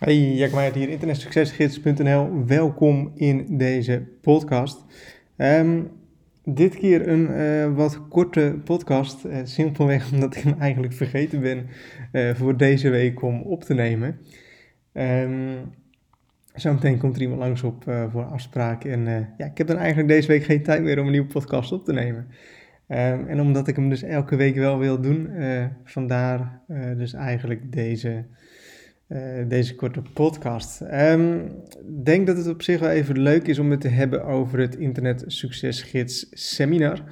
Hey, Jack Meijer hier, internetsuccesgids.nl. Welkom in deze podcast. Um, dit keer een uh, wat korte podcast, uh, simpelweg omdat ik hem eigenlijk vergeten ben uh, voor deze week om op te nemen. Um, zometeen komt er iemand langs op voor afspraak en ja, ik heb dan eigenlijk deze week geen tijd meer om een nieuwe podcast op te nemen. Um, en omdat ik hem dus elke week wel wil doen, vandaar dus eigenlijk deze uh, deze korte podcast. Ik um, denk dat het op zich wel even leuk is om het te hebben over het Internet Succesgids Seminar.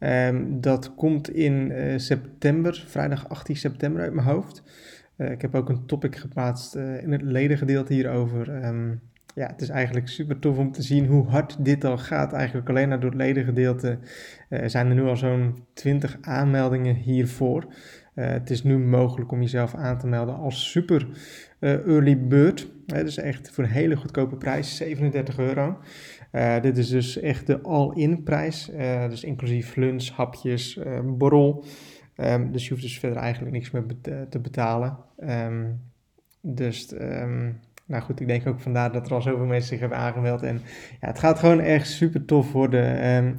Um, dat komt in uh, september, vrijdag 18 september uit mijn hoofd. Uh, ik heb ook een topic geplaatst in het ledengedeelte hierover. Um, ja, het is eigenlijk super tof om te zien hoe hard dit al gaat. Eigenlijk alleen door het ledengedeelte zijn er nu al zo'n 20 aanmeldingen hiervoor. Uh, het is nu mogelijk om jezelf aan te melden als super uh, early bird. Uh, dus echt voor een hele goedkope prijs, 37 euro. dit is dus echt de all-in prijs. dus inclusief lunch, hapjes, borrel. Um, dus je hoeft dus verder eigenlijk niks meer te betalen. Um, dus nou goed, ik denk ook vandaar dat er al zoveel mensen zich hebben aangemeld. En ja, het gaat gewoon echt super tof worden.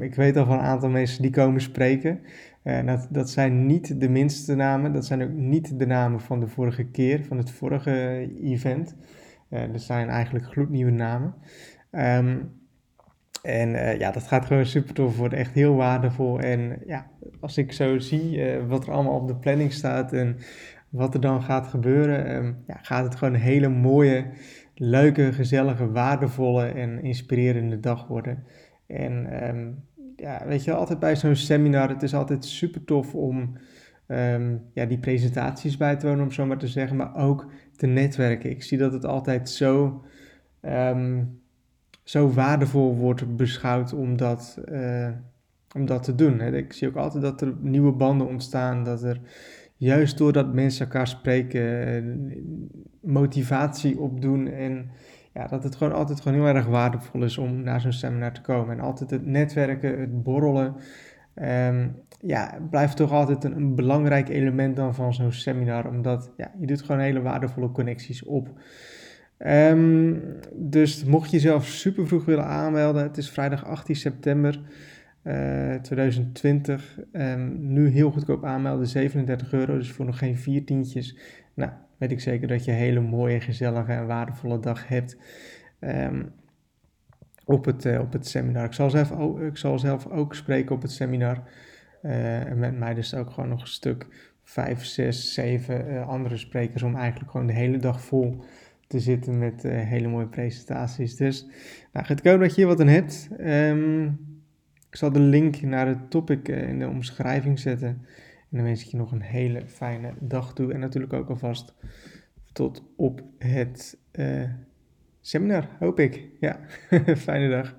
ik weet al van een aantal mensen die komen spreken. Uh, dat, dat zijn niet de minste namen, dat zijn ook niet de namen van de vorige keer, van het vorige event. Dat zijn eigenlijk gloednieuwe namen. Um, en uh, ja, dat gaat gewoon super tof worden, echt heel waardevol. En ja, als ik zo zie wat er allemaal op de planning staat en wat er dan gaat gebeuren, um, ja, gaat het gewoon een hele mooie, leuke, gezellige, waardevolle en inspirerende dag worden. En um, ja, weet je, altijd bij zo'n seminar, het is altijd super tof om um, ja, die presentaties bij te wonen, om zo maar te zeggen, maar ook te netwerken. Ik zie dat het altijd zo, um, zo waardevol wordt beschouwd om dat, uh, om dat te doen. Ik zie ook altijd dat er nieuwe banden ontstaan, dat er juist doordat mensen elkaar spreken, eh, motivatie opdoen en ja, dat het gewoon altijd gewoon heel erg waardevol is om naar zo'n seminar te komen. En altijd het netwerken, het borrelen, um, ja, blijft toch altijd een, belangrijk element dan van zo'n seminar. Omdat ja, je doet gewoon hele waardevolle connecties op. Um, dus mocht je jezelf super vroeg willen aanmelden, het is vrijdag 18 september uh, 2020. Um, nu heel goedkoop aanmelden, 37 euro, dus voor nog geen vier tientjes. Nou, weet ik zeker dat je een hele mooie, gezellige en waardevolle dag hebt um, op, het, uh, op het seminar. Ik zal, zelf ook, ik zal zelf ook spreken op het seminar. Uh, en met mij dus ook gewoon nog een stuk vijf, zes, zeven andere sprekers om eigenlijk gewoon de hele dag vol te zitten met hele mooie presentaties. Dus nou, het komen dat je hier wat aan hebt. Um, ik zal de link naar het topic in de omschrijving zetten. En dan wens ik je nog een hele fijne dag toe. En natuurlijk ook alvast tot op het uh, seminar, hoop ik. Ja, fijne dag.